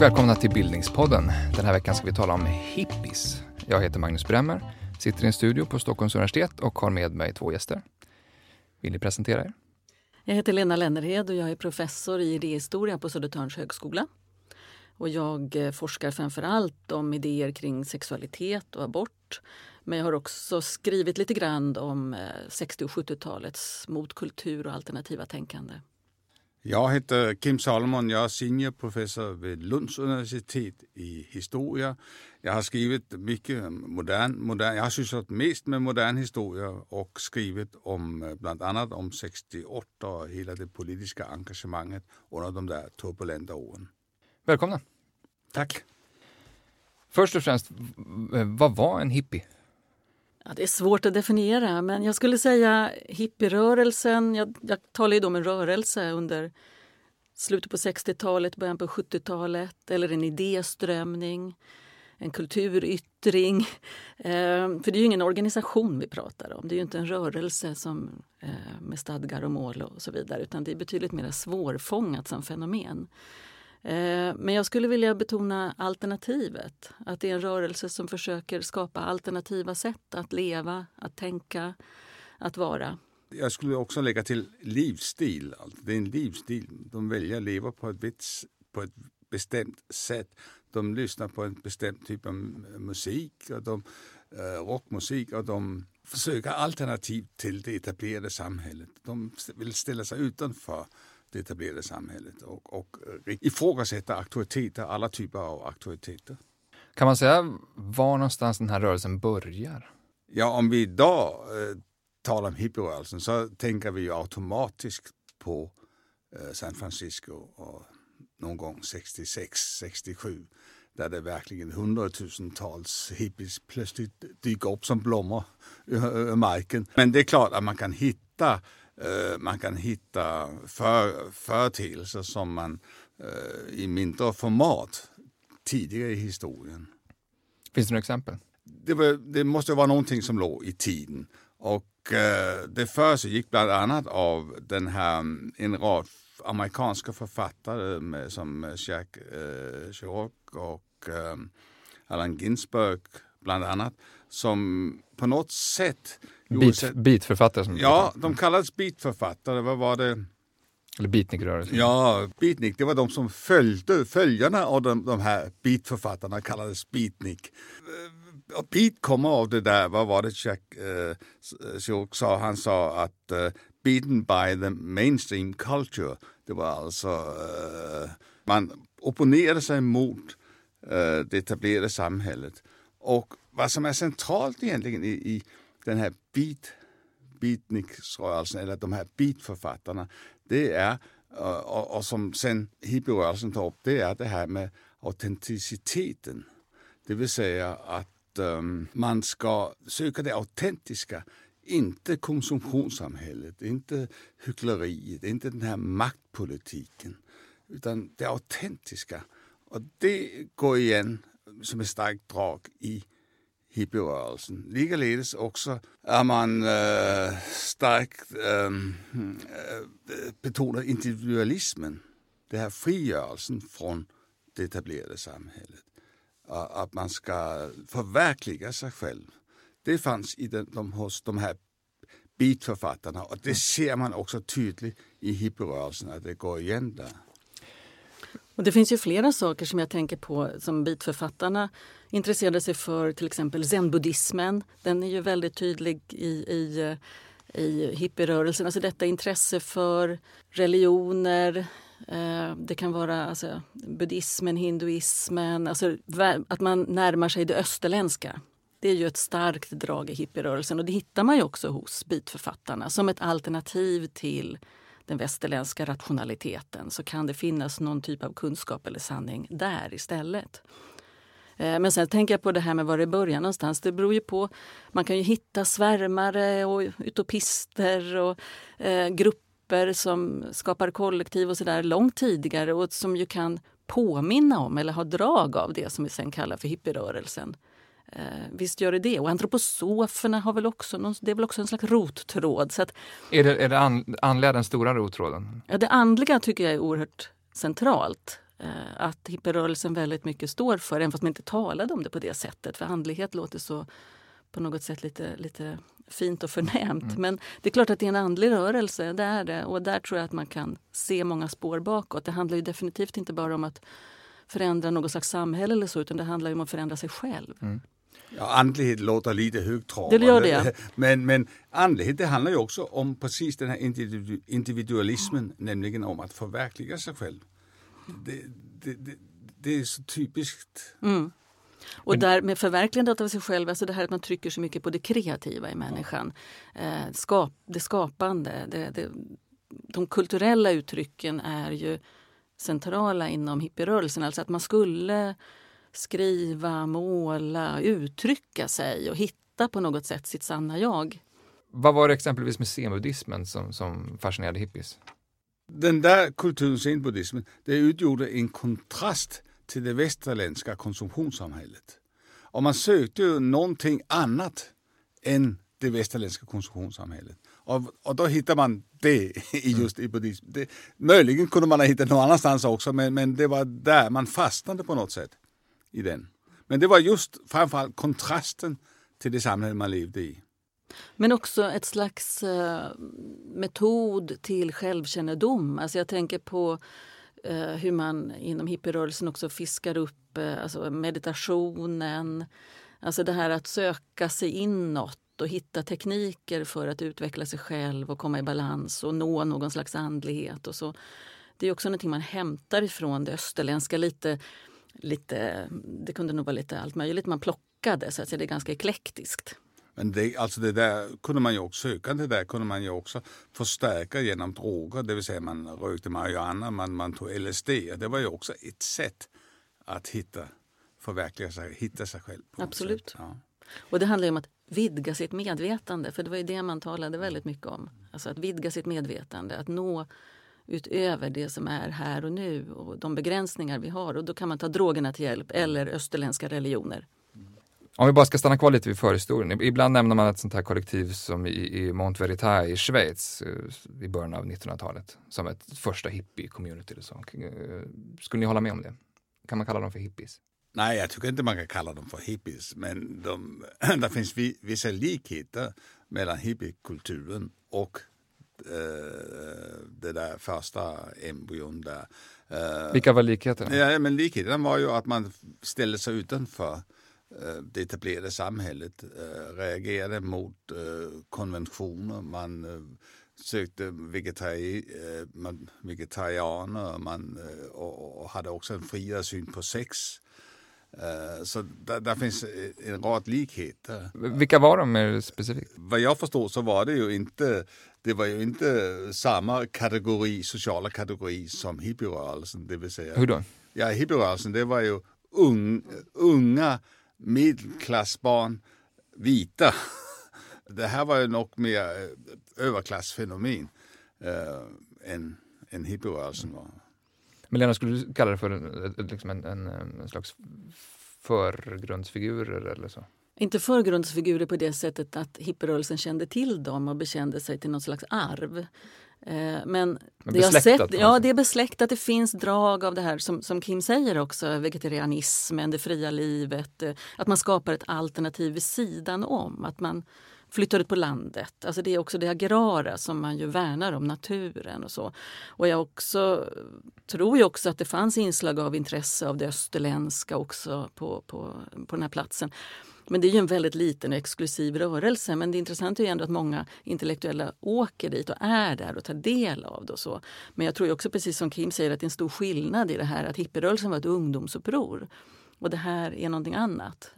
och välkomna till Bildningspodden. Den här veckan ska vi tala om hippies. Jag heter Magnus Bremmer, sitter i en studio på Stockholms universitet och har med mig två gäster. Vill ni presentera er? Jag heter Lena Lennerhed och jag är professor i idéhistoria på Södertörns högskola. Och jag eh, forskar framför allt om idéer kring sexualitet och abort. Men jag har också skrivit lite grann om eh, 60 och 70-talets motkultur och alternativa tänkande. Jag heter Kim Salomon, jag är seniorprofessor vid Lunds universitet i historia. Jag har skrivit mycket modern, modern jag har sysslat mest med modern historia och skrivit om eh, bland annat om 68 och hela det politiska engagemanget under de där turbulenta åren. Välkomna! Tack! Först och främst, vad var en hippie? Ja, det är svårt att definiera, men jag skulle säga hippierörelsen. Jag, jag talar ju då om en rörelse under slutet på 60-talet, början på 70-talet eller en idéströmning, en kulturyttring. Eh, för det är ju ingen organisation vi pratar om. Det är ju inte en rörelse som, eh, med stadgar och mål och så vidare utan det är betydligt mer svårfångat som fenomen. Eh, men jag skulle vilja betona alternativet. Att det är en rörelse som försöker skapa alternativa sätt att leva, att tänka, att vara. Jag skulle också lägga till livsstil. Alltså, det är en livsstil. De väljer att leva på ett, på ett bestämt sätt. De lyssnar på en bestämd typ av musik, och de, eh, rockmusik och de försöker alternativ till det etablerade samhället. De vill ställa sig utanför det etablerade samhället och, och ifrågasätta auktoriteter, alla typer av auktoriteter. Kan man säga var någonstans den här rörelsen börjar? Ja, om vi idag eh, talar om hippierörelsen så tänker vi ju automatiskt på eh, San Francisco och någon gång 66, 67 där det verkligen hundratusentals hippies plötsligt dyker upp som blommor ur marken. Men det är klart att man kan hitta Eh, man kan hitta för, företeelser som man eh, i mindre format tidigare i historien. Finns det några exempel? Det, var, det måste vara någonting som låg i tiden. Och eh, det försiggick bland annat av den här, en rad amerikanska författare med, som Jack eh, Kerouac och eh, Allen Ginsberg bland annat som på något sätt... Beat, beatförfattare? Som ja, de kallades beatförfattare. Vad var det? Eller beatnikrörelsen? Ja, beatnik. Det var de som följde, följarna av de, de här beatförfattarna kallades beatnik. Och beat kommer av det där, vad var det Jack eh, sa? Han sa att eh, beaten by the mainstream culture. Det var alltså, eh, man opponerade sig mot eh, det etablerade samhället. Och vad som är centralt egentligen i, i den här beat, beatniksrörelsen, eller de här beatförfattarna, det är, och, och som sen hippierörelsen tar upp, det är det här med autenticiteten. Det vill säga att um, man ska söka det autentiska, inte konsumtionssamhället, inte hyckleriet, inte den här maktpolitiken, utan det autentiska. Och det går igen som ett starkt drag i hippierörelsen. Likaledes också är man äh, starkt äh, betonar individualismen. Det här frigörelsen från det etablerade samhället. Att man ska förverkliga sig själv. Det fanns i den, de, hos de här beatförfattarna och det ser man också tydligt i hippierörelsen att det går igen där. Och det finns ju flera saker som jag tänker på som bitförfattarna intresserade sig för. Till exempel zenbuddismen. Den är ju väldigt tydlig i, i, i hippierörelsen. Alltså detta intresse för religioner. Eh, det kan vara alltså, buddhismen, hinduismen. Alltså att man närmar sig det österländska. Det är ju ett starkt drag i hippierörelsen och det hittar man ju också hos bitförfattarna som ett alternativ till den västerländska rationaliteten så kan det finnas någon typ av kunskap eller sanning där istället. Eh, men sen tänker jag på det här med var det börjar någonstans. Det beror ju på. Man kan ju hitta svärmare och utopister och eh, grupper som skapar kollektiv och sådär långt tidigare och som ju kan påminna om eller ha drag av det som vi sen kallar för hippierörelsen. Eh, visst gör det det. Och antroposoferna har väl också, någon, det är väl också en slags rottråd. Så att, är det, är det an, andliga den stora rottråden? Ja, det andliga tycker jag är oerhört centralt. eh, att hippierörelsen väldigt mycket står för, även fast man inte talade om det på det sättet. För andlighet låter så på något sätt lite, lite fint och förnämt. Mm. Men det är klart att det är en andlig rörelse, det är det. Och där tror jag att man kan se många spår bakåt. Det handlar ju definitivt inte bara om att förändra något slags samhälle eller så, utan det handlar om att förändra sig själv. Mm. Ja, andlighet låter lite högtravande. Det gör det. Men, men andlighet det handlar ju också om precis den här individualismen, mm. nämligen om att förverkliga sig själv. Det, det, det, det är så typiskt. Mm. Och där med förverkligandet av sig själv, alltså det här att man trycker så mycket på det kreativa i människan. Eh, skap, det skapande, det, det, de kulturella uttrycken är ju centrala inom hippierörelsen. Alltså att man skulle skriva, måla, uttrycka sig och hitta på något sätt sitt sanna jag. Vad var det exempelvis med zenbuddismen som, som fascinerade hippies? Den där kulturen, zenbuddismen, det utgjorde en kontrast till det västerländska konsumtionssamhället. Och man sökte ju någonting annat än det västerländska konsumtionssamhället. Och, och då hittar man det i just i buddhism. Det, möjligen kunde man ha hittat någon annanstans också, men, men det var där man fastnade på något sätt i den. Men det var just framförallt kontrasten till det samhälle man levde i. Men också ett slags uh, metod till självkännedom. Alltså jag tänker på uh, hur man inom hippierörelsen också fiskar upp uh, alltså meditationen. Alltså det här att söka sig inåt och hitta tekniker för att utveckla sig själv och komma i balans och nå någon slags andlighet. Och så. Det är också någonting man hämtar ifrån det österländska. lite lite, det kunde nog vara lite allt möjligt man plockade, så att säga. det är ganska eklektiskt. Men det, alltså det där kunde man ju också söka, det där kunde man ju också förstärka genom droger, det vill säga man rökte marijuana, man, man tog LSD. Det var ju också ett sätt att hitta, förverkliga sig, hitta sig själv. Absolut. Ja. Och det handlar ju om att vidga sitt medvetande, för det var ju det man talade väldigt mycket om. Alltså att vidga sitt medvetande, att nå utöver det som är här och nu och de begränsningar vi har. Och då kan man ta drogerna till hjälp eller österländska religioner. Om vi bara ska stanna kvar lite vid förhistorien. Ibland nämner man ett sånt här kollektiv som i, i Mont Veritas i Schweiz eh, i början av 1900-talet som ett första hippie-community. Eh, skulle ni hålla med om det? Kan man kalla dem för hippies? Nej, jag tycker inte man kan kalla dem för hippies, men de, det finns vissa likheter mellan hippiekulturen och Eh, det där första embryon där. Eh, Vilka var likheterna? Ja, men likheten var ju att man ställde sig utanför eh, det etablerade samhället, reagerade mot konventioner, man sökte vegetari, vegetarianer man, och hade också en friare syn på sex. Så där, där, finns en rad likheter. Vilka var de mer specifikt? Vad jag förstår så var det ju inte det var ju inte samma kategori, sociala kategori som hippierörelsen. Det vill säga, Hur då? Ja, hippierörelsen det var ju un, unga medelklassbarn, vita. Det här var ju nog mer eh, överklassfenomen äh, än, än hippierörelsen var. Men Lena, skulle du kalla det för en, liksom en, en, en slags förgrundsfigurer eller så? Inte förgrundsfigurer på det sättet att hippierörelsen kände till dem och bekände sig till något slags arv. Eh, men, Men det jag sett, ja, det är besläktat. Det finns drag av det här som, som Kim säger också, vegetarianismen, det fria livet. Eh, att man skapar ett alternativ vid sidan om. Att man flyttar ut på landet. Alltså det är också det agrara som man ju värnar om, naturen och så. Och jag också, tror ju också att det fanns inslag av intresse av det österländska också på, på, på den här platsen. Men det är ju en väldigt liten och exklusiv rörelse. Men det intressanta är ju ändå att många intellektuella åker dit och är där och tar del av det. Och så. Men jag tror också, precis som Kim säger, att det är en stor skillnad i det här att hippierörelsen var ett ungdomsuppror. Och det här är någonting annat.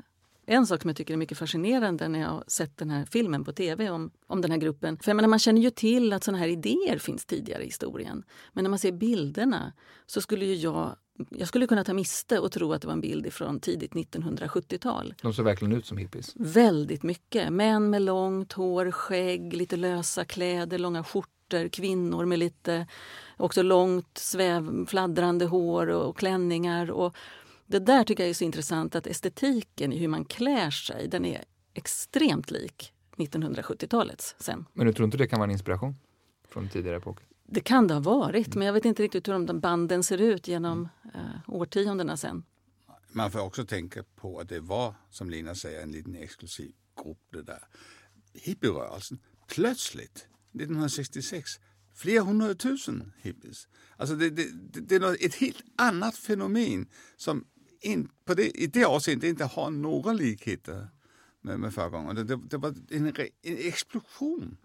En sak som jag tycker är mycket fascinerande när jag har sett den här filmen på tv om, om den här gruppen. För menar, man känner ju till att såna här idéer finns tidigare i historien. Men när man ser bilderna så skulle ju jag jag skulle kunna ta miste och tro att det var en bild från tidigt 1970-tal. De såg verkligen ut som hippies? Väldigt mycket. Män med långt hår, skägg, lite lösa kläder, långa skjortor. Kvinnor med lite också långt sväv, fladdrande hår och, och klänningar. Och det där tycker jag är så intressant att estetiken i hur man klär sig, den är extremt lik 1970-talets sen. Men du tror inte det kan vara en inspiration från tidigare epoker? Det kan det ha varit, men jag vet inte riktigt hur de banden ser ut genom eh, årtiondena sen. Man får också tänka på att det var, som Lina säger, en liten exklusiv grupp det där. Hippierörelsen, plötsligt 1966, flera hundratusen hippies. Alltså det, det, det, är ett helt annat fenomen som in, på det, i det avseendet inte har några likheter med, med föregångaren. Det, det, var en, en explosion.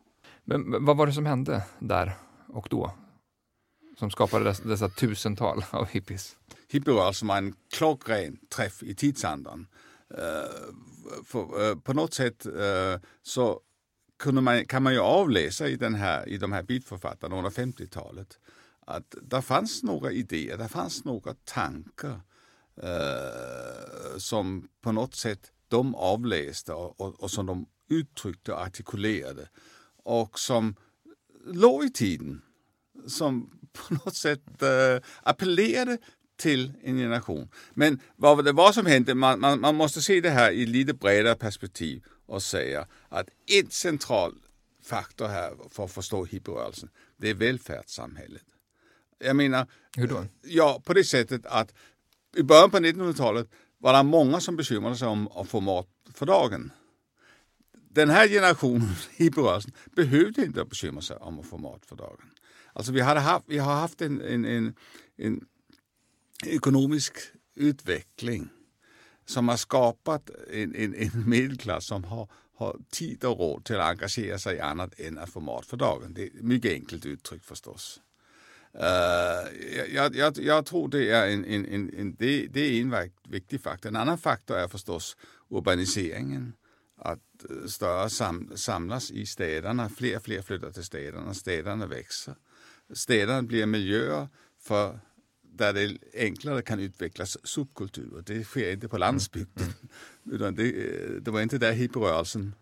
Men vad var det som hände där och då? Som skapade dessa, dessa tusental av hippies? Hippierörelsen var en klockren träff i tidsandan. Uh, för, uh, på något sätt uh, så kunde man, kan man ju avläsa i, den här, i de här beatförfattarna under 50-talet att det fanns några idéer, det fanns några tankar som på något sätt de avläste och, och, och som de uttryckte och artikulerade och som låg i tiden. Som på något sätt äh, appellerade till en generation. Men vad det var som hände, man, man, man, måste se det här i lite bredare perspektiv och säga att en central faktor här för att förstå hippierörelsen, det är välfärdssamhället. Jag menar? Ja, på det sättet att i början på 1900-talet var det många som bekymrade sig om att få mat för dagen. Den här generationen i rörelsen behövde inte bekymra sig om att få mat för dagen. Alltså vi, hade haft, vi har haft en, en, en, en ekonomisk utveckling som har skapat en, en, en medelklass som har, har tid och råd till att engagera sig i annat än att få mat för dagen. Det är mycket enkelt uttryckt förstås. Uh, jag, jag, jag, tror det är en, en, en, en det, det, är en viktig faktor. En annan faktor är förstås urbaniseringen. Att eh, större sam, samlas i städerna, fler och fler flyttar till städerna, städerna växer. Städerna blir miljöer för där det enklare kan utvecklas subkulturer. Det sker inte på landsbygden. Mm. Det, eh, det var inte där hippierörelsen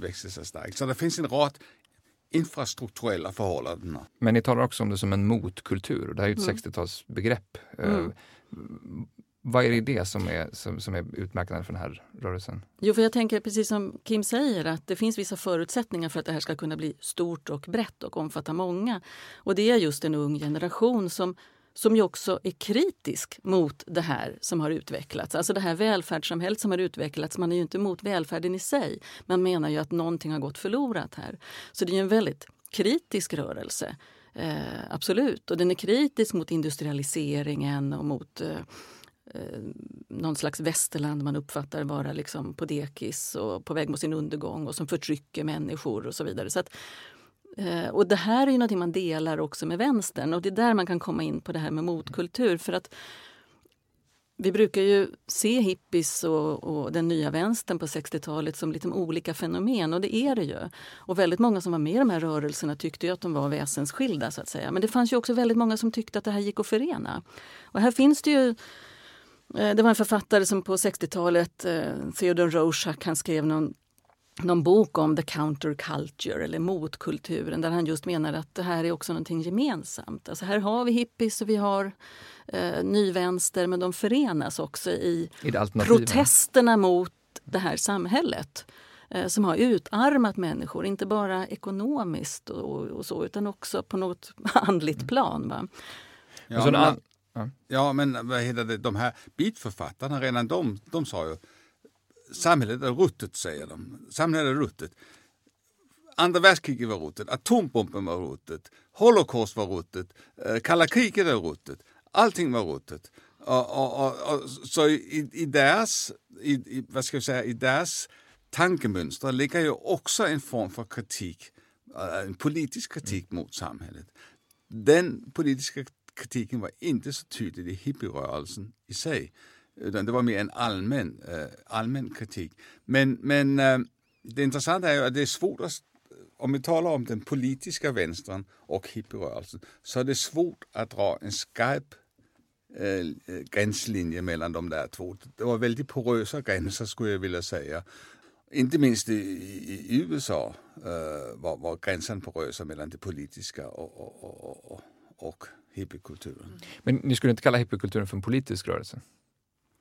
växte sig starkt. Så det finns en rad infrastrukturella förhållanden. Men ni talar också om det som en motkultur. Det här är ju ett mm. 60-talsbegrepp. Eh, mm. Vad är det i det som är, som, som, är utmärkande för den här rörelsen? Jo, för jag tänker precis som Kim säger att det finns vissa förutsättningar för att det här ska kunna bli stort och brett och omfatta många. Och det är just en ung generation som som ju också är kritisk mot det här som har utvecklats. Alltså det här välfärdssamhället som har utvecklats. Man är ju inte emot välfärden i sig. Man menar ju att någonting har gått förlorat här. Så det är en väldigt kritisk rörelse. Eh, absolut. Och den är kritisk mot industrialiseringen och mot eh, eh, någon slags västerland man uppfattar vara liksom på dekis och på väg mot sin undergång och som förtrycker människor och så vidare. Så att, Eh, Eh, och det här är ju någonting man delar också med vänstern och det är där man kan komma in på det här med motkultur. För att vi brukar ju se hippies och, och den nya vänstern på 60-talet som lite olika fenomen och det är det ju. Och väldigt många som var med i de här rörelserna tyckte ju att de var väsensskilda så att säga. Men det fanns ju också väldigt många som tyckte att det här gick att förena. Och här finns det ju eh, det var en författare som på 60-talet, eh, Theodor Rorschach, han skrev någon någon bok om the counterculture eller motkulturen där han just menar att det här är också någonting gemensamt. Alltså här har vi hippies och vi har eh, nyvänster men de förenas också i, I protesterna mot det här samhället eh, som har utarmat människor, inte bara ekonomiskt och, och så utan också på något andligt mm. plan. Va? Ja, men, ja, men vad heter det, de här bitförfattarna, redan de, de sa ju samhället är ruttet, säger de. Samhället är ruttet. Andra världskriget var ruttet, atombomben var ruttet, Holocaust var ruttet, eh, kalla kriget är ruttet. Allting var ruttet. Och, och, och, så i, i, deras, i, vad ska jag säga, i deras tankemönster ligger ju också en form för kritik, eh, en politisk kritik mot samhället. Den politiska kritiken var inte så tydlig i hippierörelsen i sig. Utan det var mer en allmän, eh, allmän kritik. Men, men eh, det intressanta är ju att det är svårt att om vi talar om den politiska vänstern och hippierörelsen så är det svårt att dra en skarp eh, gränslinje mellan de där två. Det var väldigt porösa gränser skulle jag vilja säga. Inte minst i, i, i USA eh, var, var gränsen porösa mellan det politiska och, och, och, och hippiekulturen. Men ni skulle inte kalla hippiekulturen för en politisk rörelse?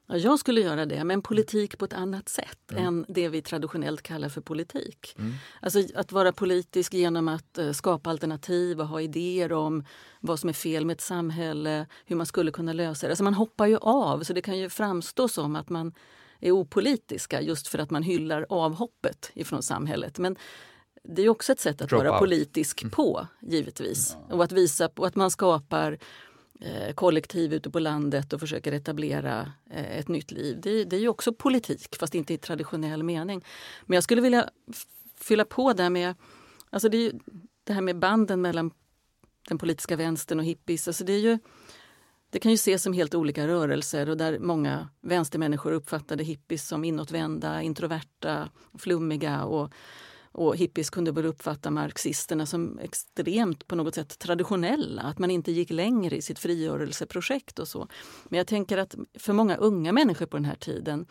Ja, jag skulle göra det, men politik på ett annat sätt mm. än det vi traditionellt kallar för politik. Mm. Alltså att vara politisk genom att uh, skapa alternativ och ha idéer om vad som är fel med ett samhälle, hur man skulle kunna lösa det. Alltså man hoppar ju av, så det kan ju framstå som att man är opolitiska just för att man hyllar avhoppet ifrån samhället. Men det är också ett sätt att Drop vara out. politisk mm. på, givetvis. Och att visa på att man skapar eh, Eh, kollektiv ute på landet och försöker etablera eh, ett nytt liv. Det, det är ju också politik, fast inte i traditionell mening. Men jag skulle vilja fylla på där med alltså det, det här med banden mellan den politiska vänstern och hippies. Alltså det, är ju, det kan ju ses som helt olika rörelser och där många vänstermänniskor uppfattade hippies som inåtvända, introverta, flummiga och och hippies kunde väl uppfatta marxisterna som extremt på något sätt traditionella, att man inte gick längre i sitt frigörelseprojekt och så. Men jag tänker att för många unga människor på den här tiden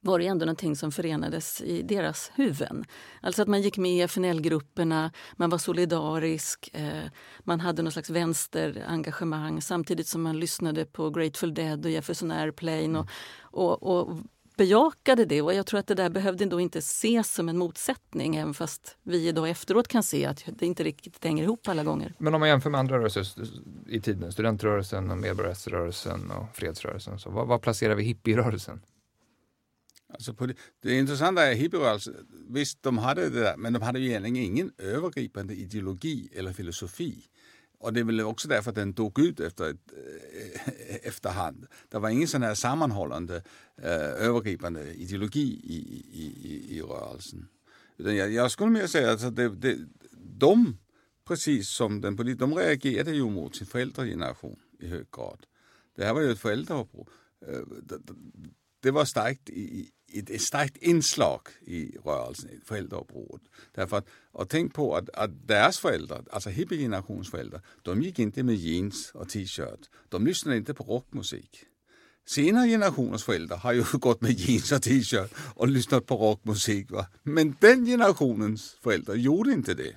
var det ändå någonting som förenades i deras huvuden. Alltså att man gick med i FNL-grupperna, man var solidarisk, eh, man hade någon slags vänsterengagemang samtidigt som man lyssnade på Grateful Dead och Jefferson Airplane och, och, och bejakade det och jag tror att det där behövde då inte ses som en motsättning även fast vi idag efteråt kan se att det inte riktigt hänger ihop alla gånger. Men om man jämför med andra rörelser i tiden, studentrörelsen, och medborgarrättsrörelsen och fredsrörelsen, så vad, vad placerar vi hippierörelsen? Alltså det, det intressanta är hippierörelsen, visst de hade det där, men de hade egentligen ingen övergripande ideologi eller filosofi. Och det är väl också därför att den dog ut efter ett, eh, efterhand. Det var ingen sån här sammanhållande eh, övergripande ideologi i, i, i, i rörelsen. Utan jag, jag skulle mer säga att det, det, de, precis som den politiska, de reagerade ju mot sin föräldrageneration i hög grad. Det här var ju ett föräldrauppror. Eh, det var starkt i, ett starkt inslag i rörelsen, föräldraupproret. Därför att, och tänk på att, att deras föräldrar, alltså hippiegenerationens föräldrar, de gick inte med jeans och t-shirt. De lyssnade inte på rockmusik. Senare generationers föräldrar har ju gått med jeans och t-shirt och lyssnat på rockmusik. Va? Men den generationens föräldrar gjorde inte det.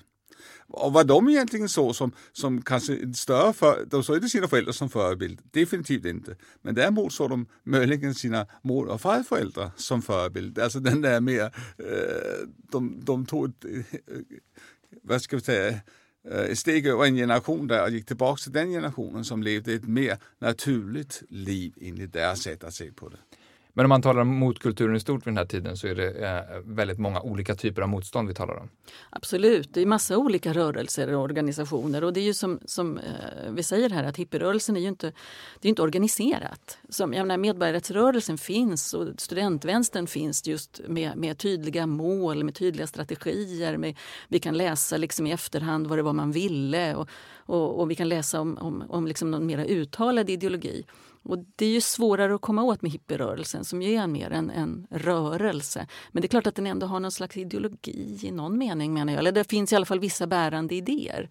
Och var de egentligen så som, som kanske större, för, de såg inte sina föräldrar som förebild, definitivt inte. Men däremot såg de möjligen sina mor och farföräldrar som förebild. Alltså den där mer, eh, de, de tog ett, eh, vad ska vi säga, eh, ett steg över en generation där och gick tillbaka till den generationen som levde ett mer naturligt liv enligt deras sätt att se på det. Men om man talar om motkulturen i stort vid den här tiden så är det eh, väldigt många olika typer av motstånd vi talar om. Absolut, det är massa olika rörelser och organisationer och det är ju som, som eh, vi säger här att hippierörelsen är ju inte, det är inte organiserat. Som, jag menar, medborgarrättsrörelsen finns och studentvänstern finns just med, med tydliga mål, med tydliga strategier. Med, vi kan läsa liksom i efterhand vad det var man ville och, och, och vi kan läsa om, om, om liksom någon mer uttalad ideologi. Och det är ju svårare att komma åt med hippierörelsen som ju är mer en, en rörelse. Men det är klart att den ändå har någon slags ideologi i någon mening menar jag. Eller det finns i alla fall vissa bärande idéer.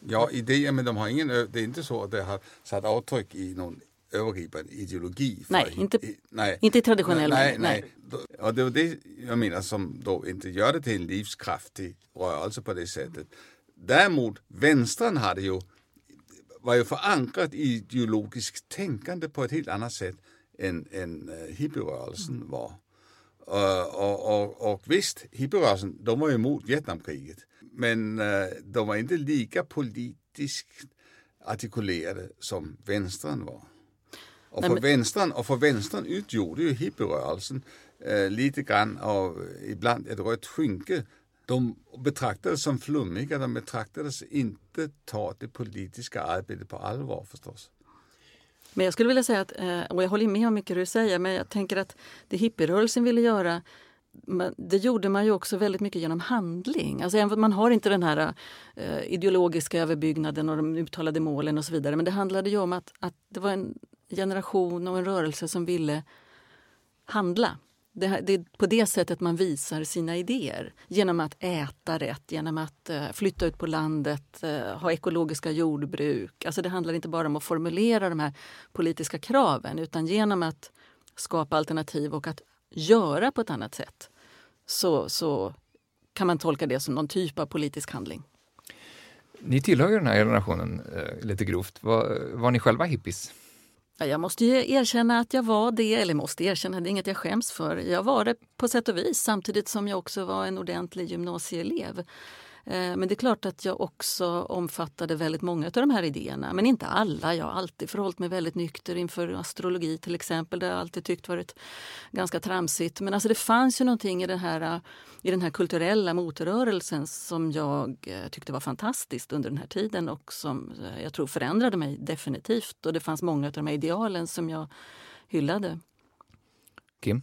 Ja, idéer men de har ingen, det är inte så att det har satt avtryck i någon övergripande ideologi. Nej, inte, i, nej, inte traditionell nej, nej, nej. Och det är det jag menar som då inte gör det till en livskraftig rörelse på det sättet. Däremot, vänstern hade ju var ju förankrat i ideologiskt tänkande på ett helt annat sätt än, än uh, hippierörelsen mm. var. Uh, och, och, och visst, hippierörelsen de var emot Vietnamkriget. Men uh, de var inte lika politiskt artikulerade som vänstern var. Och för, vänstern, och för vänstern utgjorde ju hippierörelsen uh, lite grann av ibland ett rött skynke de betraktades som flummiga, de betraktades inte ta det politiska arbetet på allvar förstås. Men jag skulle vilja säga att, eh, och jag håller med om mycket du säger, men jag tänker att det hippierörelsen ville göra det gjorde man ju också väldigt mycket genom handling. Alltså man har inte den här eh, ideologiska överbyggnaden och de uttalade målen och så vidare. Men det handlade ju om att, att det var en generation och en rörelse som ville handla. Det, det, är på det sättet man visar sina idéer. Genom att äta rätt, genom att eh, flytta ut på landet, eh, ha ekologiska jordbruk. Alltså det handlar inte bara om att formulera de här politiska kraven utan genom att skapa alternativ och att göra på ett annat sätt så, så kan man tolka det som någon typ av politisk handling. Ni tillhör ju den här generationen, eh, lite grovt. Var, var ni själva hippies? Jag måste ju erkänna att jag var det, eller måste erkänna, det är inget jag skäms för. Jag var det på sätt och vis samtidigt som jag också var en ordentlig gymnasieelev. Eh, men det är klart att jag också omfattade väldigt många av de här idéerna, men inte alla. Jag har alltid förhållit mig väldigt nykter inför astrologi till exempel. Det har jag alltid tyckt varit ganska tramsigt. Men alltså det fanns ju någonting i den här, i den här kulturella motrörelsen som jag eh, tyckte var fantastiskt under den här tiden och som eh, jag tror förändrade mig definitivt. Och det fanns många av de här idealen som jag hyllade. Kim?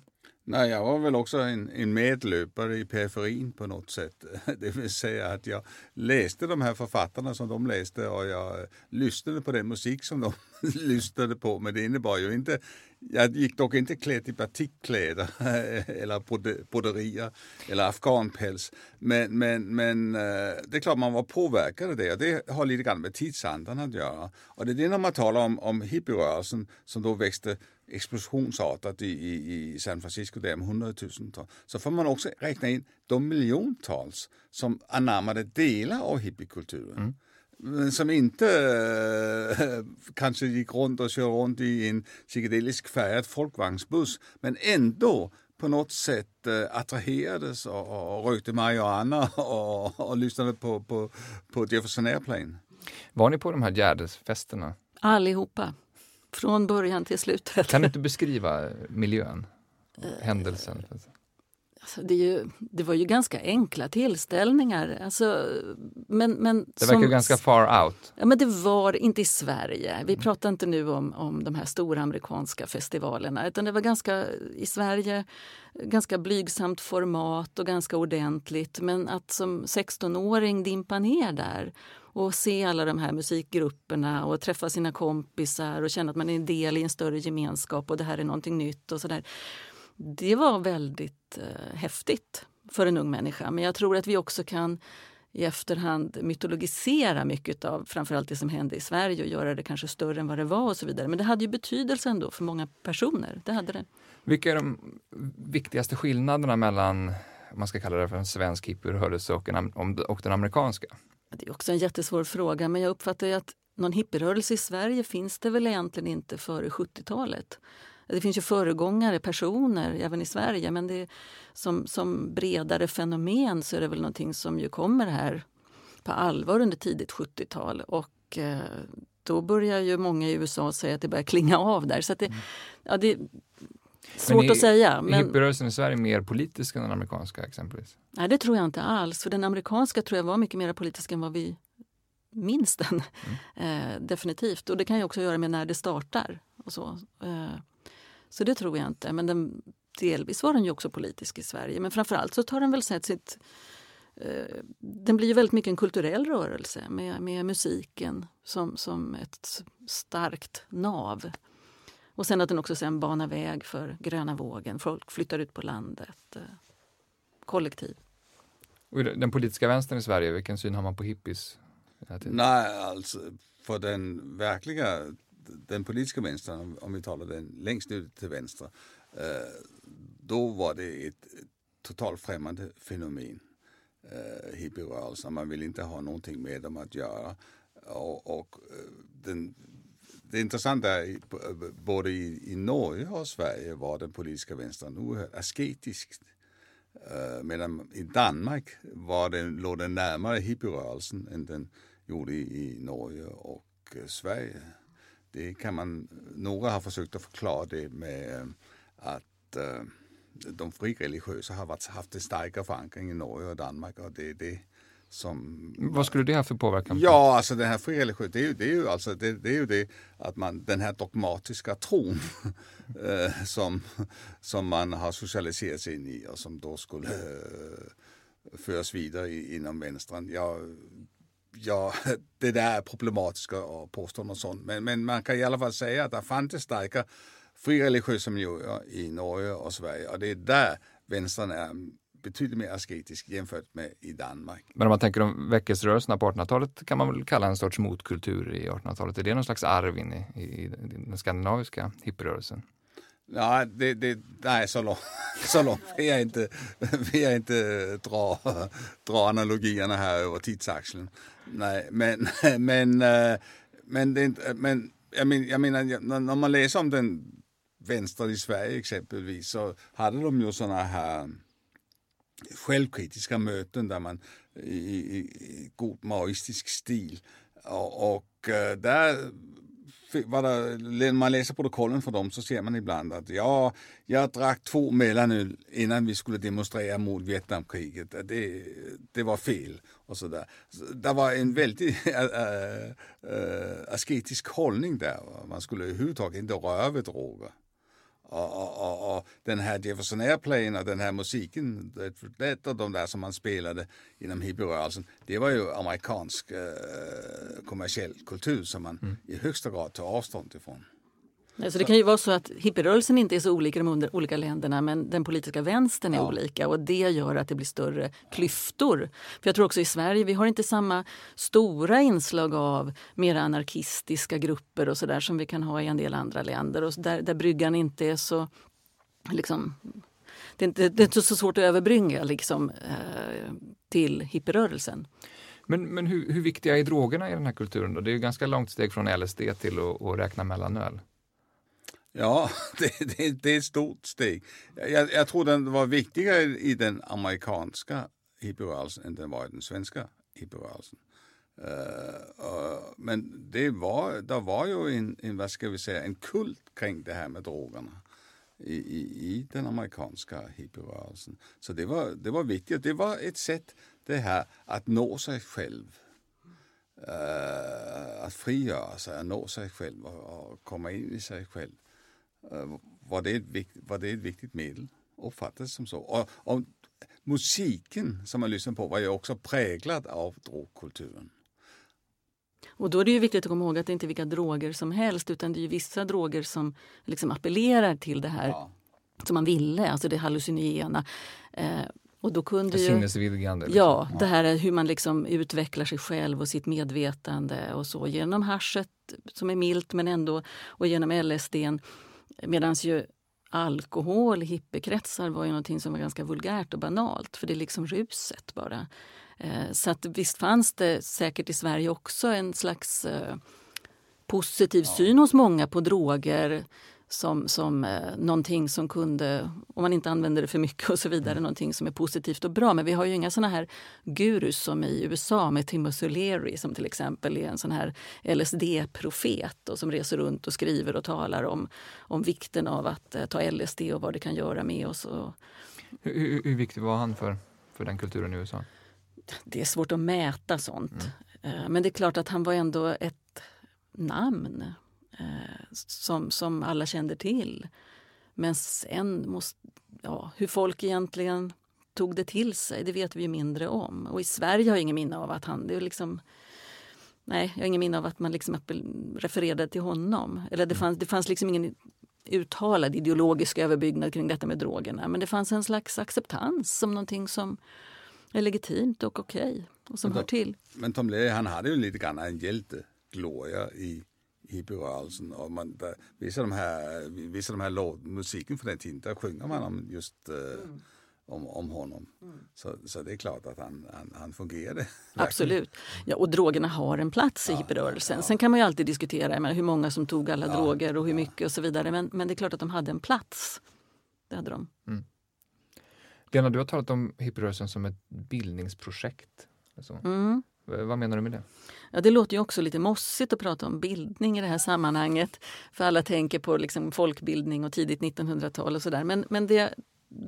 Nej, jag var väl också en, en medlöpare i periferin på något sätt. Det vill säga att jag läste de här författarna som de läste och jag lyssnade på den musik som de lyssnade på. Men det innebar ju inte, jag gick dock inte klädd i batikkläder eller broderier eller afghanpäls. Men, men, men eh, det är klart man var påverkad av det och det har lite grann med tidsandan att göra. Och det är det när man talar om, om hippierörelsen som då växte explosionsartat i, i, i San Francisco där med hundratusentals. Så får man också räkna in de miljontals som anammade delar av hippiekulturen. Mm men som inte äh, kanske gick runt och körde runt i en psykedelisk färgad folkvagnsbuss men ändå på något sätt äh, attraherades och, och rökte marijuana och, och lyssnade på, på, på Jefferson Airplane. Var ni på de här Gärdesfesterna? Allihopa. Från början till slutet. Kan du inte beskriva miljön, händelsen? Alltså det, ju, det, var ju ganska enkla tillställningar. Alltså, men, men det verkar som, ganska far out. Ja, men det var inte i Sverige. Vi pratar inte nu om, om de här stora amerikanska festivalerna. Utan det var ganska i Sverige ganska blygsamt format och ganska ordentligt. Men att som 16-åring dimpa ner där och se alla de här musikgrupperna och träffa sina kompisar och känna att man är en del i en större gemenskap och det här är någonting nytt och sådär. Det var väldigt eh, häftigt för en ung människa. Men jag tror att vi också kan i efterhand mytologisera mycket av framförallt det som hände i Sverige och göra det kanske större än vad det var och så vidare. Men det hade ju betydelse ändå för många personer. Det hade det. Vilka är de viktigaste skillnaderna mellan, man ska kalla det för en svensk hippierörelse och, och den amerikanska? Det är också en jättesvår fråga, men jag uppfattar att någon hippierörelse i Sverige finns det väl egentligen inte före 70-talet. Det finns ju föregångare, personer, även i Sverige men det, som, som bredare fenomen så är det väl någonting som ju kommer här på allvar under tidigt 70-tal. Och eh, då börjar ju många i USA säga att det börjar klinga av där. Så det, mm. ja, det är svårt är, att säga. Men... Är hippierörelsen i Sverige mer politisk än den amerikanska exempelvis? Nej, det tror jag inte alls. För den amerikanska tror jag var mycket mer politisk än vad vi minns den. Mm. Eh, definitivt. Och det kan ju också göra med när det startar. och så. Eh, så det tror jag inte. Men den, delvis var den ju också politisk i Sverige. Men framförallt så tar den väl sett sitt... Eh, den blir ju väldigt mycket en kulturell rörelse med, med musiken som, som ett starkt nav. Och sen att den också sen banar väg för gröna vågen. Folk flyttar ut på landet. Eh, kollektiv. Och den politiska vänstern i Sverige, vilken syn har man på hippies? Nej, alltså för den verkliga den politiska vänstern, om vi talar den längst ut till vänster, eh, då var det ett totalt främmande fenomen. Eh, hippierörelsen, man vill inte ha någonting med dem att göra. Och, och eh, den, det intressanta är både i, i Norge och Sverige var den politiska vänstern oerhört asketisk. Eh, medan i Danmark var den, låg den närmare hippierörelsen än den gjorde i, i Norge och eh, Sverige det kan man, några har försökt att förklara det med eh, att uh, de frireligiösa har varit, haft en starkare förankring i Norge och Danmark och det är det som... Vad skulle det ha för påverkan? På? Ja, alltså den här frireligiösa, det är ju det, är ju alltså, det, det, är ju det att man, den här dogmatiska tron uh, som, som man har socialiserats in i och som då skulle föras vidare inom vänstern. Jag ja, det där är problematiskt att påstå något sånt. Men, men man kan i alla fall säga att det fanns starka frireligiösa miljöer i Norge och Sverige och det är där vänstern är betydligt mer asketisk jämfört med i Danmark. Men om man tänker om väckelserörelserna på 1800-talet kan man väl kalla en sorts motkultur i 1800-talet. Är det någon slags arv in i, i den skandinaviska hippierörelsen? Ja, det, det, nej, så långt, så långt vill jag inte, vill jag inte dra, dra analogierna här över tidsaxeln. Nej, men, men, eh, men, det, eh, men jag, men, jag menar, när man läser om den vänster i Sverige exempelvis så hade de ju sådana här självkritiska möten där man i, i, i god maoistisk stil. Och, och eh, där där när man läser protokollen för dem så ser man ibland att ja, jag drack två mellanöl innan vi skulle demonstrera mot Vietnamkriget. Det, det var fel och så där. Det var en väldigt äh, äh, äh, asketisk hållning där. Man skulle överhuvudtaget inte röra vid droger. Och, och, och, och, den här Jefferson Airplane och den här musiken, det och de där som man spelade inom hippierörelsen, det var ju amerikansk eh, kommersiell kultur som man mm. i högsta grad tar avstånd ifrån. Så det kan ju vara så att hippierörelsen inte är så olika i de olika länderna men den politiska vänstern är ja. olika och det gör att det blir större klyftor. För Jag tror också i Sverige, vi har inte samma stora inslag av mer anarkistiska grupper och sådär som vi kan ha i en del andra länder och där, där bryggan inte är så liksom det är, inte, det är inte så svårt att överbrygga liksom, eh, till hippierörelsen. Men, men hur, hur, viktiga är drogerna i den här kulturen? Då? Det är ju ganska långt steg från LSD till att, att räkna mellanöl. Ja, det, det, det, är ett stort steg. Jag, jag tror den var viktigare i den amerikanska hippierörelsen än den var i den svenska hippierörelsen. Uh, uh, men det var, det var ju en, en, vad ska vi säga, en kult kring det här med drogerna i, i, i den amerikanska hippierörelsen. Så det var, det var viktigt. Det var ett sätt det här att nå sig själv. Uh, att frigöra sig, att nå sig själv och, och komma in i sig själv. Eh, var det, ett, var det ett viktigt medel, uppfattades som så. Och, och musiken som man lyssnar på var ju också präglad av drogkulturen. Och då är det ju viktigt att komma ihåg att det inte är vilka droger som helst utan det är vissa droger som liksom appellerar till det här ja. som man ville, alltså det hallucinogena. Eh, och då kunde ju, Sinnesvidgande. Liksom. Ja, det här är hur man liksom utvecklar sig själv och sitt medvetande och så genom haschet som är milt men ändå och genom LSD. Medan ju alkohol i hippiekretsar var ju någonting som var ganska vulgärt och banalt för det är liksom ruset bara. Eh, så att visst fanns det säkert i Sverige också en slags eh, positiv syn hos många på droger som, som eh, någonting som kunde, om man inte använder det för mycket och så vidare, mm. någonting som är positivt och bra. Men vi har ju inga såna här gurus som i USA med Timothy Leary som till exempel är en sån här LSD-profet och som reser runt och skriver och talar om, om vikten av att eh, ta LSD och vad det kan göra med oss. Och... Hur, hur, hur viktig var han för, för den kulturen i USA? Det är svårt att mäta sånt. Mm. Eh, men det är klart att han var ändå ett namn eh, som, som alla kände till. Men sen måste, ja, hur folk egentligen tog det till sig, det vet vi mindre om. Och i Sverige har jag ingen minne av att han... Det är liksom, nej, jag har ingen minne av att man liksom refererade till honom. Eller det fanns, det fanns liksom ingen uttalad ideologisk överbyggnad kring detta med drogerna. Men det fanns en slags acceptans som någonting som är legitimt och okej okay, och som men, hör till. Men Tom Leary, han hade ju lite grann en hjältegloria i hippierörelsen. Och man, där, vissa de här, vissa de här låt, musiken för den tiden, där sjunger man om just eh, mm. om, om honom. Mm. Så, så det är klart att han, han, han fungerade. Absolut. Ja, och drogerna har en plats i ja, hippierörelsen. Ja. Sen kan man ju alltid diskutera men, hur många som tog alla ja, droger och hur mycket och så vidare. Men, men det är klart att de hade en plats. Det hade de. Mm. Lena, du har talat om hippierörelsen som ett bildningsprojekt. Alltså. Mm. Eh, vad menar du med det? Ja, det låter ju också lite mossigt att prata om bildning i det här sammanhanget. För alla tänker på liksom folkbildning och tidigt 1900-tal och sådär. Men, men det jag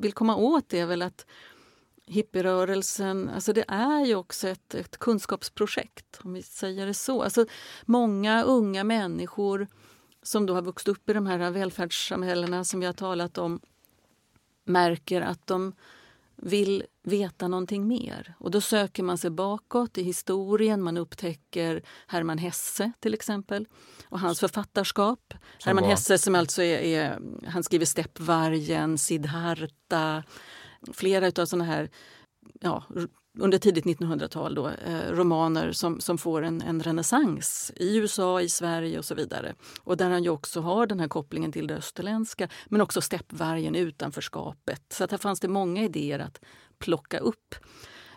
vill komma åt är väl att hippierörelsen, alltså det är ju också ett, ett kunskapsprojekt, om vi säger det så. Alltså många unga människor som då har vuxit upp i de här välfärdssamhällena som vi har talat om märker att de vill veta någonting mer. Och då söker man sig bakåt i historien. Man upptäcker Hermann Hesse till exempel och hans författarskap. Som Hermann var... Hesse som alltså är, är, han skriver Steppvargen, Siddharta, flera av såna här ja, under tidigt 1900-tal då, eh, romaner som, som får en, en renässans i USA, i Sverige och så vidare. Och där han ju också har den här kopplingen till det österländska men också steppvargen, utanförskapet. Så att här fanns det många idéer att plocka upp.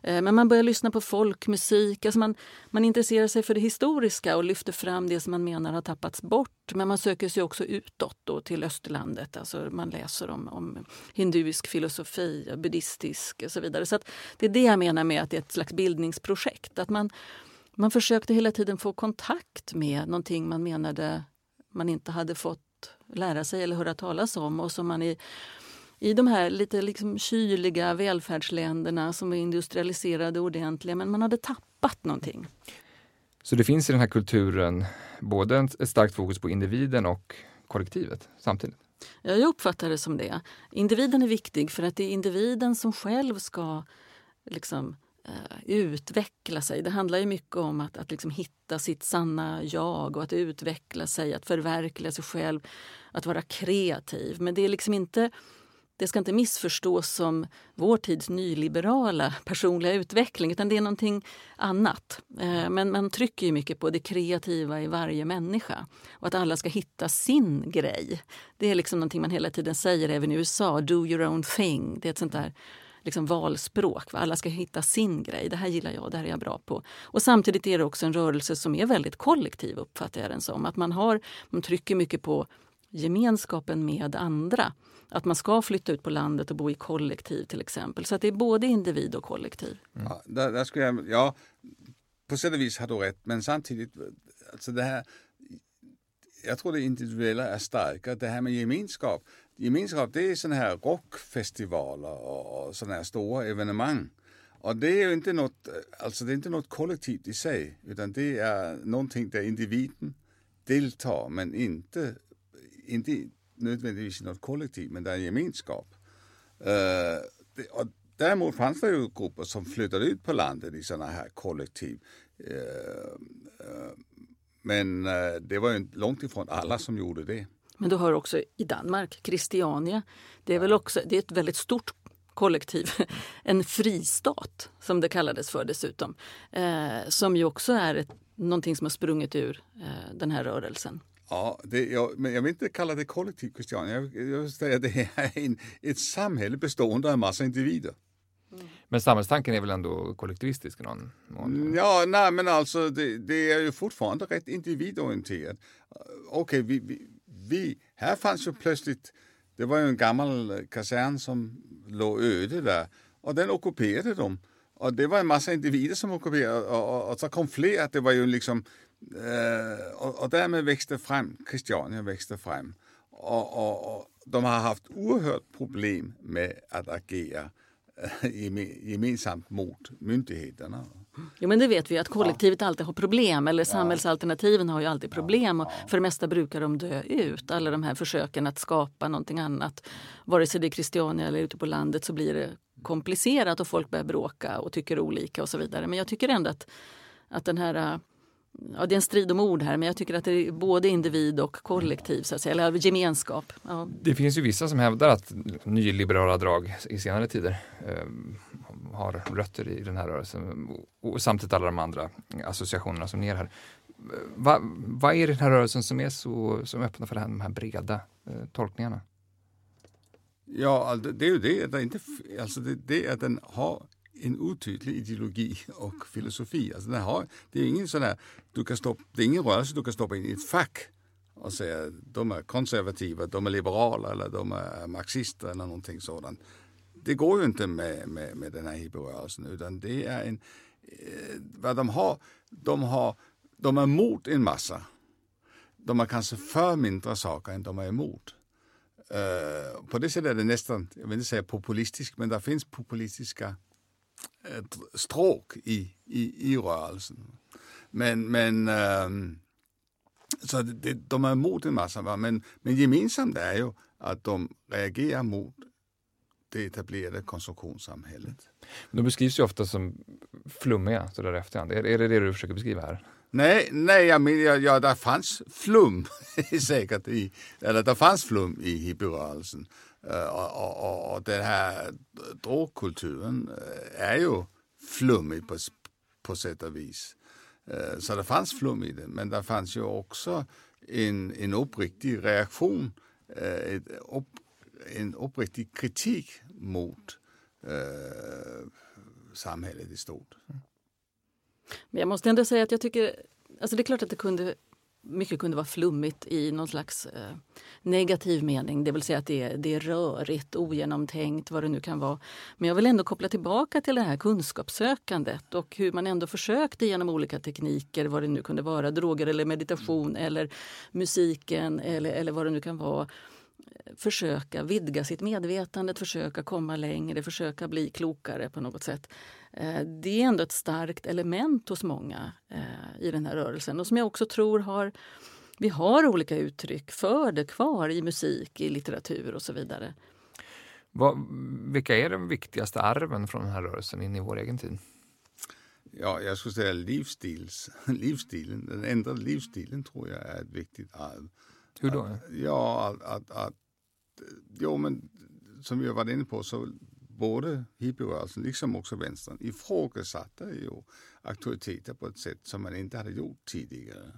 Eh, men man börjar lyssna på folkmusik. Alltså man, man intresserar sig för det historiska och lyfter fram det som man menar har tappats bort. Men man söker sig också utåt då, till österlandet. Alltså man läser om, om hinduisk filosofi, buddhistisk och så vidare. Så det är det jag menar med att det är ett slags bildningsprojekt. Att man, man försökte hela tiden få kontakt med någonting man menade man inte hade fått lära sig eller höra talas om och som man i i de här lite liksom kyliga välfärdsländerna som är industrialiserade ordentliga, men man hade tappat någonting. Så det finns i den här kulturen både ett starkt fokus på individen och kollektivet samtidigt? Ja, jag uppfattar det som det. Individen är viktig för att det är individen som själv ska liksom, uh, utveckla sig. Det handlar ju mycket om att, att liksom hitta sitt sanna jag och att utveckla sig, att förverkliga sig själv, att vara kreativ. Men det är liksom inte det ska inte missförstås som vår tids nyliberala personliga utveckling utan det är någonting annat. Eh, men man trycker ju mycket på det kreativa i varje människa och att alla ska hitta sin grej. Det är liksom någonting man hela tiden säger även i USA, do your own thing. Det är ett sånt där liksom valspråk. Alla ska hitta sin grej. Det här gillar jag, det här är jag bra på. Och samtidigt är det också en rörelse som är väldigt kollektiv uppfattar jag den som. Att man, har, man trycker mycket på gemenskapen med andra. Att man ska flytta ut på landet och bo i kollektiv till exempel. Så att det är både individ och kollektiv. Mm. Ja, där, där skulle jag, ja, på sätt och vis har du rätt, men samtidigt, alltså det här, jag tror det individuella är starkare. Det här med gemenskap, gemenskap det är sådana här rockfestivaler och, och sådana här stora evenemang. Och det är ju inte något, alltså det är inte något kollektivt i sig, utan det är någonting där individen deltar men inte, inte nödvändigtvis i något kollektiv, men det är en gemenskap. Uh, det, och däremot fanns det ju grupper som flyttade ut på landet i sådana här kollektiv. Uh, uh, men det var ju långt ifrån alla som gjorde det. Men du har också i Danmark, Christiania. Det är väl också det är ett väldigt stort kollektiv. En fristat som det kallades för dessutom. Eh, som ju också är ett, någonting som har sprungit ur eh, den här rörelsen. Ja, det, jag, men jag vill inte kalla det kollektiv Christian. Jag, jag vill säga att det är en, ett samhälle bestående av en massa individer. Mm. Men samhällstanken är väl ändå kollektivistisk? Någon, någon... Mm, ja, nej men alltså det, det, är ju fortfarande rätt individorienterat. Okej, okay, vi, vi, vi, här fanns ju plötsligt, det var ju en gammal kasern som låg öde där och den ockuperade de. Och det var en massa individer som ockuperade och, och, och så kom fler, det var ju liksom Eh, och, och därmed växte fram, Christiania växte fram. Och, och, och, de har haft oerhört problem med att agera eh, gemensamt mot myndigheterna. Jo men det vet vi att kollektivet ja. alltid har problem eller samhällsalternativen har ju alltid problem och för det mesta brukar de dö ut. Alla de här försöken att skapa någonting annat. Vare sig det är Christiania eller ute på landet så blir det komplicerat och folk börjar bråka och tycker olika och så vidare. Men jag tycker ändå att, att den här Ja, det är en strid om ord här, men jag tycker att det är både individ och kollektiv, så att säga, eller gemenskap. Ja. Det finns ju vissa som hävdar att nyliberala drag i senare tider eh, har rötter i den här rörelsen och samtidigt alla de andra associationerna som ni är här. Vad va är det den här rörelsen som är så som öppnar för de här breda eh, tolkningarna? Ja, alltså, det är ju det, det är inte, alltså det, det är att den har en otydlig ideologi och filosofi. Alltså den har, det, är ingen sån här, du kan stoppa, det är ingen rörelse du kan stoppa in i ett fack och säga de är konservativa, de är liberala eller de är marxister eller någonting sådant. Det går ju inte med, med, med den här hippierörelsen utan det är en, eh, vad de har, de har, de är emot en massa. De är kanske för mindre saker än de är emot. Uh, på det sättet är det nästan, jag vill inte säga populistiskt, men det finns populistiska stråk i, i, i rörelsen. Men, men ähm, så det, de är emot en massa, va? Men, men gemensamt är ju att de reagerar mot det etablerade konsumtionssamhället. De beskrivs ju ofta som flummiga så där efterhand. Är, är det det du försöker beskriva här? Nej, nej jag menar, ja, det fanns flum säkert i, eller det fanns flum i hippierörelsen. Eh, och, och, och den här drogkulturen eh, är ju flummig på, på sätt och vis. Eh, så det fanns flum i det, men det fanns ju också en, en uppriktig reaktion, en uppriktig kritik mot samhället i stort. Men jag måste ändå säga att jag tycker, alltså det är klart att det kunde mycket kunde vara flummigt i någon slags eh, negativ mening. Det vill säga att det är, det är rörigt, ogenomtänkt, vad det nu kan vara. Men jag vill ändå koppla tillbaka till det här kunskapssökandet och hur man ändå försökte genom olika tekniker, vad det nu kunde vara, droger eller meditation eller musiken eller, eller vad det nu kan vara försöka vidga sitt medvetande, försöka komma längre, försöka bli klokare på något sätt. Eh, det är ändå ett starkt element hos många eh, i den här rörelsen och som jag också tror har vi har olika uttryck för det kvar i musik, i litteratur och så vidare. Vad, vilka är de viktigaste arven från den här rörelsen in i vår egen tid? Ja, jag skulle säga livsstils, livsstilen, den ändrade livsstilen tror jag är ett viktigt arv. Hur då? Att, ja, att, att, att jo, men som har varit inne på så både hippierörelsen liksom också vänstern ifrågasatte ju auktoriteter på ett sätt som man inte hade gjort tidigare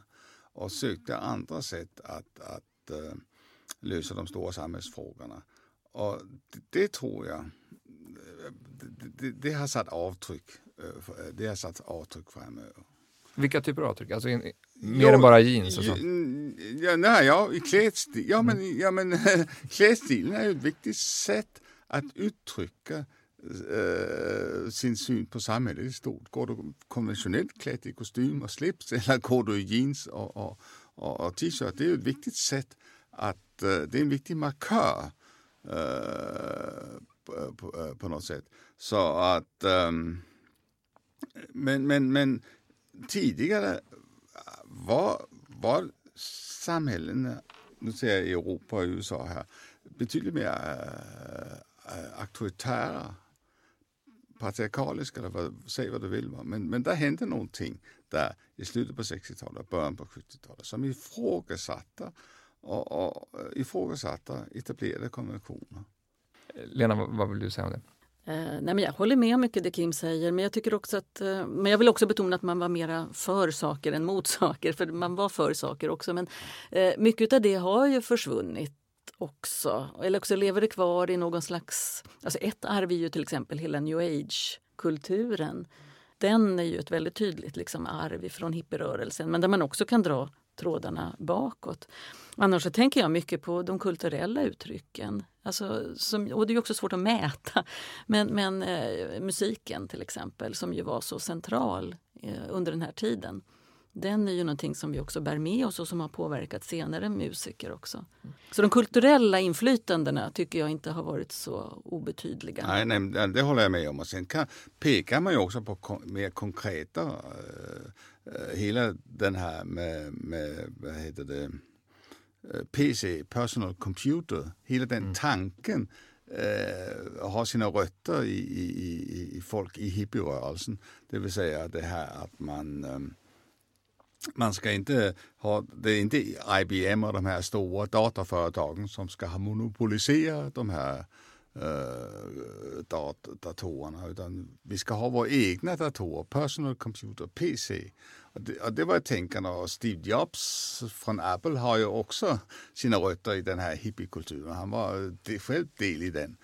och sökte andra sätt att, att uh, lösa de stora samhällsfrågorna. Och det, det tror jag, det, det, det, har satt avtryck, uh, det har satt avtryck framöver. Vilka typer av avtryck? Alltså, in, mer jo, än bara jeans och så? Ja, nej, ja, i klädstil, ja, men, mm. ja, men klädstilen är ju ett viktigt sätt att uttrycka äh, sin syn på samhället i stort. Går du konventionellt klädd i kostym och slips eller går du i jeans och, och, och, och t-shirt? Det är ju ett viktigt sätt att, äh, det är en viktig markör äh, på, på, på, något sätt. Så att, ähm, men, men, men tidigare var, var samhällena, nu säger jag Europa och USA här, betydligt mer äh, auktoritära, patriarkaliska, eller vad, säg vad du vill. Men, men där hände någonting där i slutet på 60-talet och början på 70-talet som ifrågasatte, och, och, eh, ifrågasatte etablerade konventioner. Lena, vad vill du säga om det? Eh, nej men jag håller med om mycket det Kim säger men jag tycker också att eh, Men jag vill också betona att man var mera för saker än mot saker för man var för saker också men eh, mycket av det har ju försvunnit också. Eller också lever det kvar i någon slags... Alltså ett arv är ju till exempel hela new age-kulturen. Den är ju ett väldigt tydligt liksom arv från hippierörelsen men där man också kan dra trådarna bakåt. Annars så tänker jag mycket på de kulturella uttrycken. Alltså, som, och det är också svårt att mäta. Men, men eh, musiken till exempel som ju var så central eh, under den här tiden. Den är ju någonting som vi också bär med oss och som har påverkat senare musiker också. Så de kulturella inflytandena tycker jag inte har varit så obetydliga. Nej, nej det håller jag med om. Och sen kan, pekar man ju också på mer konkreta, eh, hela den här med, med vad heter det, Eh, PC, personal computer, hela den mm. tanken eh, har sina rötter i, i, i folk i hippierörelsen. Det vill säga det här att man eh, man ska inte ha, det är inte IBM och de här stora dataföretagen som ska ha monopoliserat de här eh, dat datorerna utan vi ska ha våra egna datorer, personal computer, PC. Och det, och det var tänkande och Steve Jobs från Apple har ju också sina rötter i den här hippiekulturen. Han var själv del i den.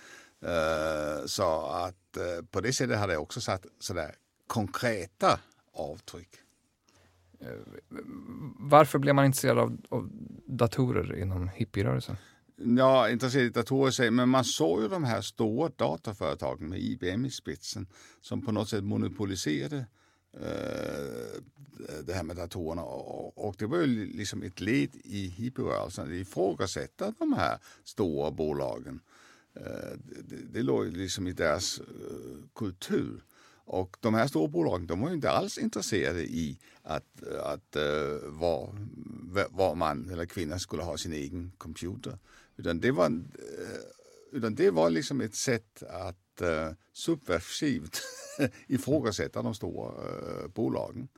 Uh, så att uh, på det sättet har det också satt sådär konkreta avtryck. Eh, varför blev man intresserad av, av datorer inom hippierörelsen? Ja, intresserad av datorer, men man såg ju de här stora dataföretagen med IBM i spetsen som på något sätt monopoliserade Eh, det här med datorerna och det var ju liksom ett led i hippierörelsen att ifrågasätta de här stora bolagen. Eh, det, det låg liksom i deras eh, kultur. Och de här stora bolagen de var ju inte alls intresserade i att, att eh, var, var man eller kvinna skulle ha sin egen computer. Utan det var, utan det var liksom ett sätt att uh, subversivt ifrågasätta de stora uh, bolagen.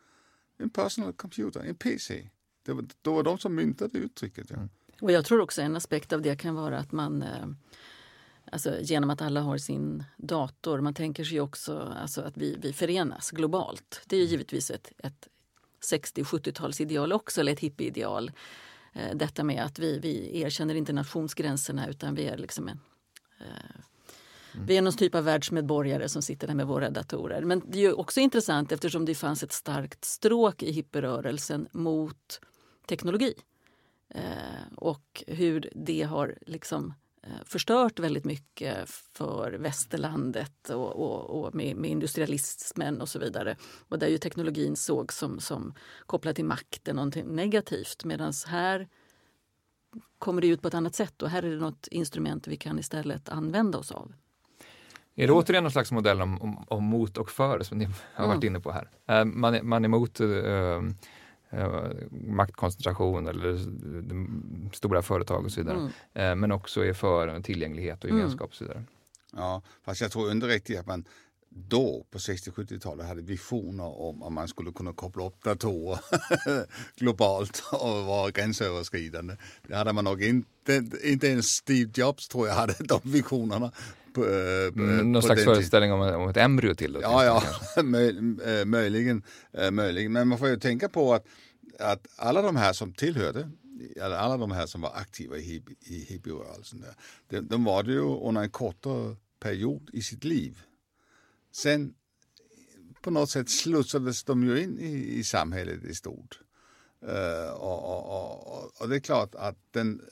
En personal computer, en PC. Det var, det var de som myntade uttrycket. Ja. Mm. Och jag tror också en aspekt av det kan vara att man Alltså genom att alla har sin dator. Man tänker sig också alltså, att vi, vi förenas globalt. Det är ju givetvis ett, ett 60-70-talsideal också, eller ett hippieideal. Detta med att vi, vi erkänner inte nationsgränserna utan vi är liksom en, Mm. Vi är någon typ av världsmedborgare som sitter där med våra datorer. Men det är ju också intressant eftersom det fanns ett starkt stråk i hippierörelsen mot teknologi. Eh, och hur det har liksom eh, förstört väldigt mycket för västerlandet och, och, och med, med, industrialismen och så vidare. Och där ju teknologin sågs som, som kopplad till makten, någonting negativt. Medan här kommer det ut på ett annat sätt och här är det något instrument vi kan istället använda oss av. Är det återigen någon slags modell om, om, om mot och för som ni har varit mm. inne på här? Man, är, man är emot uh, uh, maktkoncentration eller stora företag och så vidare. Mm. men också är för tillgänglighet och mm. gemenskap och så vidare. Ja, fast jag tror inte riktigt att man då på 60-70-talet hade visioner om att man skulle kunna koppla upp datorer globalt och vara gränsöverskridande. Det hade man nog inte, inte ens Steve Jobs tror jag hade de visionerna. På, eh, på, mm, Någon slags föreställning om, om, ett embryo till? Då, ja, ja eh, möjligen, eh, möjligen. Men man får ju tänka på att, att alla de här som tillhörde alla de här som var aktiva i, i hippierörelsen, de, de var det ju under en kortare period i sitt liv. Sen på något sätt slussades de ju in i, i samhället i stort. Uh, och, och, och, och, det är klart att den,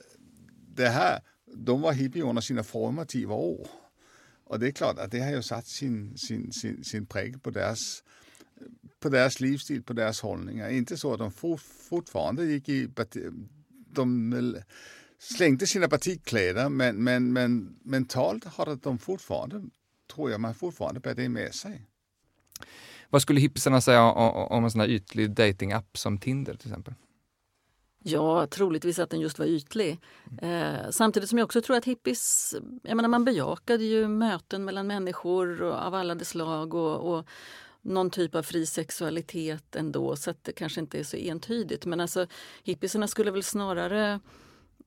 det här, de var hippie under sina formativa år. Och det är klart att det har ju satt sin, sin, sin, sin prägel på deras, på deras livsstil, på deras hållningar. Inte så att de for, fortfarande gick i... De slängde sina partikläder men, men, men mentalt har de fortfarande tror jag man fortfarande bär det med sig. Vad skulle hippisarna säga om en sån här ytlig datingapp som Tinder till exempel? Ja, troligtvis att den just var ytlig. Eh, samtidigt som jag också tror att hippies, jag menar man bejakade ju möten mellan människor av alla de slag och, och någon typ av fri sexualitet ändå så att det kanske inte är så entydigt. Men alltså hippisarna skulle väl snarare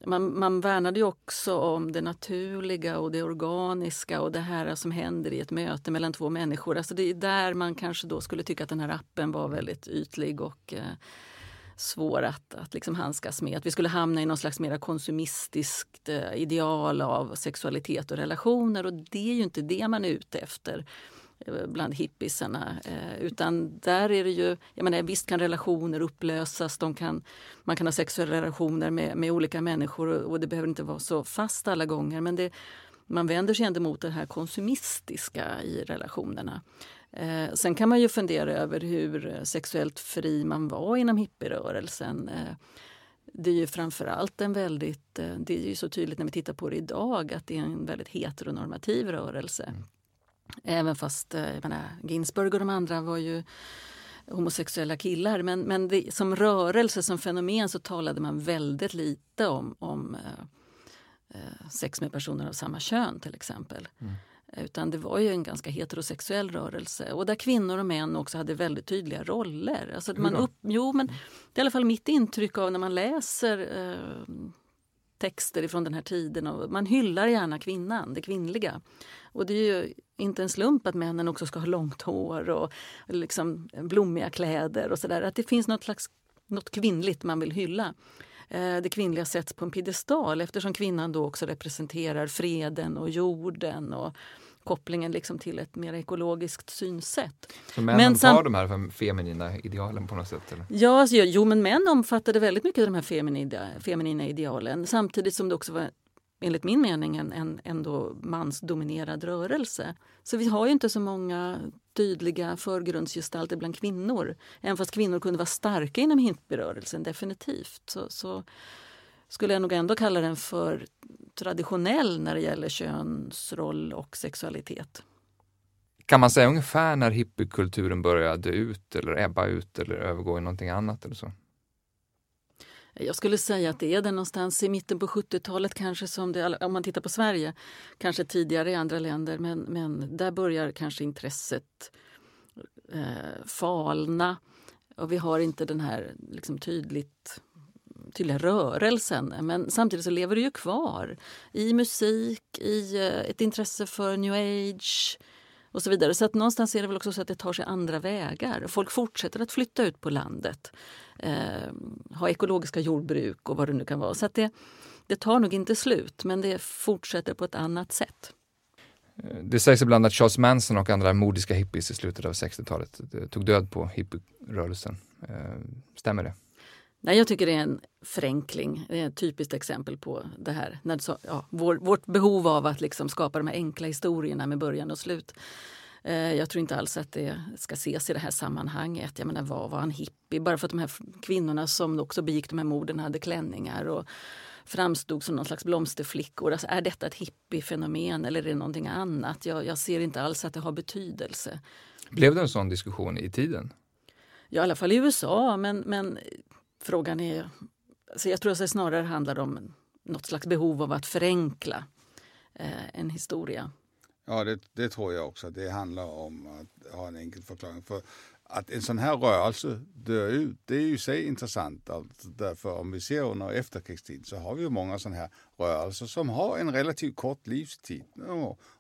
man, man värnade ju också om det naturliga och det organiska och det här som händer i ett möte mellan två människor. Alltså det är där man kanske då skulle tycka att den här appen var väldigt ytlig och eh, svår att, att liksom handskas med. Att vi skulle hamna i någon slags mer konsumistiskt eh, ideal av sexualitet och relationer och det är ju inte det man är ute efter. Eh, bland hippisarna. Eh, utan där är det ju, jag menar, visst kan relationer upplösas, de kan, man kan ha sexuella relationer med, med olika människor och, och det behöver inte vara så fast alla gånger. Men det, man vänder sig ändå mot det här konsumistiska i relationerna. Eh, sen kan man ju fundera över hur sexuellt fri man var inom hippierörelsen. Eh, det är ju framförallt en väldigt, eh, det är ju så tydligt när vi tittar på det idag, att det är en väldigt heteronormativ rörelse. Mm. Även fast eh, jag menar, Ginsburg och de andra var ju homosexuella killar. Men, men det, som rörelse, som fenomen så talade man väldigt lite om, om eh, eh sex med personer av samma kön till exempel. Mm. Utan det var ju en ganska heterosexuell rörelse och där kvinnor och män också hade väldigt tydliga roller. Alltså man upp, jo, men det är i alla fall mitt intryck av när man läser eh, texter från den här tiden. Och man hyllar gärna kvinnan, det kvinnliga. Och det är ju inte en slump att männen också ska ha långt hår och liksom blommiga kläder och sådär. Att det finns något slags något kvinnligt man vill hylla. Eh, det kvinnliga sätts på en piedestal eftersom kvinnan då också representerar freden och jorden och kopplingen liksom till ett mer ekologiskt synsätt. Så männen tar de här feminina idealen på något sätt? Eller? Ja, alltså, jo, men män omfattade väldigt mycket av de här feminina, feminina idealen samtidigt som det också var enligt min mening en, en ändå mansdominerad rörelse. Så vi har ju inte så många tydliga förgrundsgestalter bland kvinnor. Även fast kvinnor kunde vara starka inom hippierörelsen, definitivt. Så, så skulle jag nog ändå kalla den för traditionell när det gäller könsroll och sexualitet. Kan man säga ungefär när hippiekulturen började dö ut eller ebba ut eller övergå i någonting annat eller så? Jag skulle säga att det är det någonstans i mitten på 70-talet kanske som det, om man tittar på Sverige, kanske tidigare i andra länder, men, men där börjar kanske intresset eh, falna. Och vi har inte den här liksom, tydligt tydliga rörelsen. Men samtidigt så lever det ju kvar i musik, i eh, ett intresse för new age och så vidare. Så att någonstans är det väl också så att det tar sig andra vägar. Folk fortsätter att flytta ut på landet, eh, ha ekologiska jordbruk och vad det nu kan vara. Så att det, det tar nog inte slut, men det fortsätter på ett annat sätt. Eh, det sägs ibland att Charles Manson och andra modiska hippies i slutet av 60-talet eh, tog död på hippierörelsen. Stämmer det? Nej, jag tycker det är en förenkling. Det är ett typiskt exempel på det här. När, så, ja, vår, vårt behov av att liksom skapa de här enkla historierna med början och slut. Jag tror inte alls att det ska ses i det här sammanhanget. Jag menar, vad var en hippie? Bara för att de här kvinnorna som också begick de här morden hade klänningar och framstod som någon slags blomsterflickor. Alltså, är detta ett hippiefenomen eller är det någonting annat? Jag, jag ser inte alls att det har betydelse. Blev det en sån diskussion i tiden? Ja, i alla fall i USA. Men, men frågan är... Alltså jag tror att det snarare handlar om något slags behov av att förenkla eh, en historia. Ja, det, det, tror jag också. Det handlar om att ha en enkel förklaring. För att en sån här rörelse dör ut, det är ju sig intressant. Alltså därför om vi ser under efterkrigstiden så har vi ju många sådana här rörelser som har en relativt kort livstid.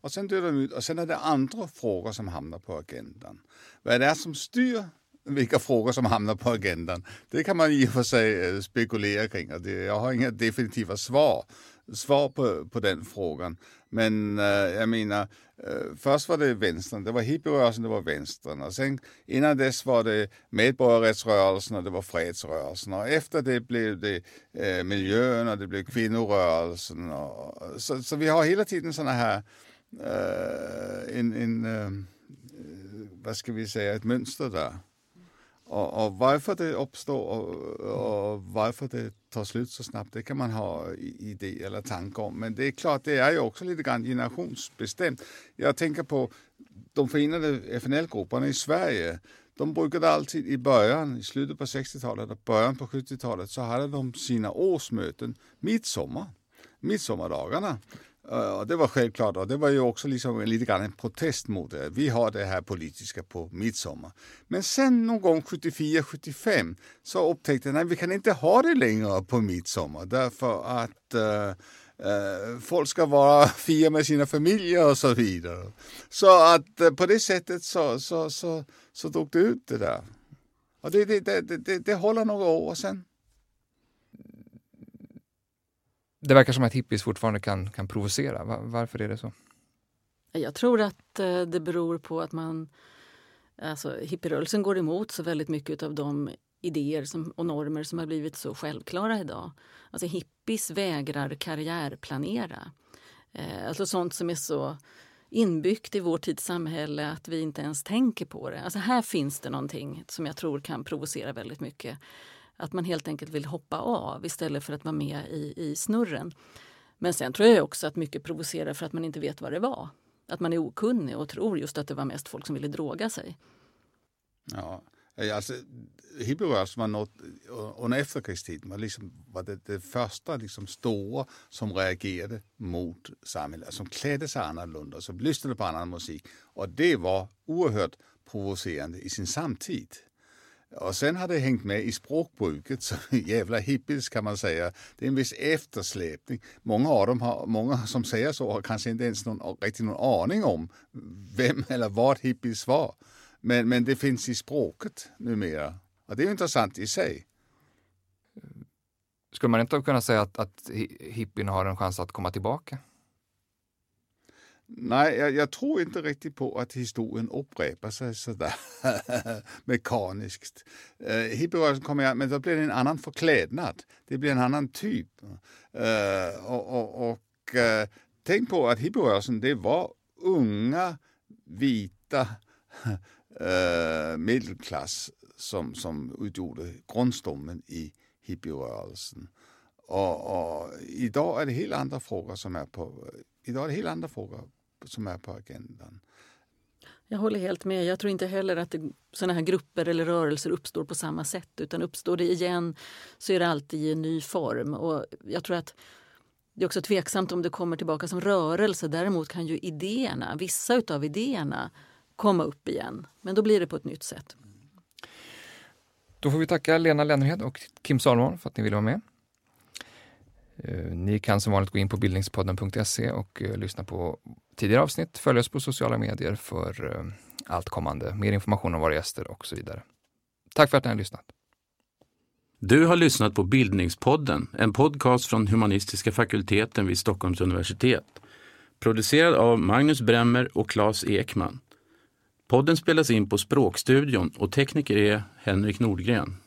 Och sen dör de ut och sen är det andra frågor som hamnar på agendan. Vad det som styr vilka frågor som hamnar på agendan, det kan man i och för sig eh, spekulera kring. Och det, jag har inga definitiva svar, svar på, på den frågan. Men äh, jag menar, äh, först var det vänstern, det var hippierörelsen, det var vänstern. Och sen innan dess var det medborgarrättsrörelsen och det var fredsrörelsen. Och efter det blev det äh, miljön och det blev kvinnorörelsen. Och, så, så vi har hela tiden sådana här, en, en vad ska vi säga, ett mönster där. Och, och, varför det uppstår och, och, varför det tar slut så snabbt, det kan man ha idé eller tankar om. Men det är klart, det är ju också lite grann generationsbestämt. Jag tänker på de förenade FNL-grupperna i Sverige. De brukade alltid i början, i slutet på 60-talet och början på 70-talet, så hade de sina årsmöten midsommar, midsommardagarna. Och det var självklart och det var ju också liksom lite grann en protest mot det. Vi har det här politiska på midsommar. Men sen någon gång 74-75 så upptäckte jag att vi kan inte ha det längre på midsommar därför att uh, uh, folk ska vara fria med sina familjer och så vidare. Så att uh, på det sättet så, så, så, så dog det ut det där. Och det, det, det, det, det håller några år sen. Det verkar som att hippies fortfarande kan, kan provocera. Varför är det så? Jag tror att eh, det beror på att man... Alltså, hippierörelsen går emot så väldigt mycket av de idéer som, och normer som har blivit så självklara idag. Alltså hippies vägrar karriärplanera. Eh, alltså sånt som är så inbyggt i vår tids samhälle att vi inte ens tänker på det. Alltså här finns det någonting som jag tror kan provocera väldigt mycket. Att man helt enkelt vill hoppa av istället för att vara med i, i snurren. Men sen tror jag också att mycket provocerar för att man inte vet vad det var. Att man är okunnig och tror just att det var mest folk som ville droga sig. Ja, eh, alltså hippierörelsen var alltså något under efterkrigstiden var, liksom, var det, det första liksom stora som reagerade mot samhället, som klädde sig annorlunda, som lyssnade på annan musik. Och det var oerhört provocerande i sin samtid. Och sen har det hängt med i språkbruket, så jävla hippies kan man säga. Det är en viss eftersläpning. Många av dem har, många som säger så har kanske inte ens någon, riktigt någon aning om vem eller vad hippies var. Men, men det finns i språket numera. Och det är intressant i sig. Skulle man inte kunna säga att, att hippien har en chans att komma tillbaka? Nej, jag, jag, tror inte riktigt på att historien upprepar sig sådär mekaniskt. Eh, øh, Hippierörelsen kommer igen, men då blir det en annan förklädnad. Det blir en annan typ. Eh, øh, och, och, och eh, øh, tänk på att hippierörelsen, det var unga, vita eh, medelklass som, som utgjorde grundstommen i hippierörelsen. Och, och, idag är det helt andra frågor som är på idag är det helt andra frågor som är på agendan. Jag håller helt med. Jag tror inte heller att såna här grupper eller rörelser uppstår på samma sätt. Utan uppstår det igen så är det alltid i en ny form. Och jag tror att det är också tveksamt om det kommer tillbaka som rörelse. Däremot kan ju idéerna, vissa av idéerna komma upp igen. Men då blir det på ett nytt sätt. Då får vi tacka Lena Lennerhed och Kim Salomon för att ni ville vara med. Eh, ni kan som vanligt gå in på bildningspodden.se och eh, lyssna på tidigare avsnitt. Följ oss på sociala medier för eh, allt kommande, mer information om våra gäster och så vidare. Tack för att ni har lyssnat. Du har lyssnat på Bildningspodden, en podcast från humanistiska fakulteten vid Stockholms universitet. Producerad av Magnus Bremmer och Claes Ekman. Podden spelas in på Språkstudion och tekniker är Henrik Nordgren.